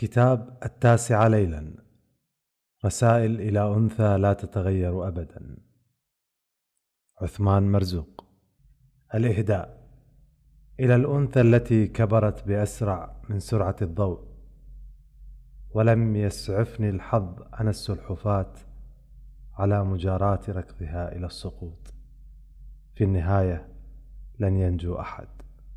كتاب التاسعة ليلا. رسائل إلى أنثى لا تتغير أبدا. عثمان مرزوق. الإهداء. إلى الأنثى التي كبرت بأسرع من سرعة الضوء. ولم يسعفني الحظ أن السلحفاة على مجاراة ركضها إلى السقوط. في النهاية لن ينجو أحد.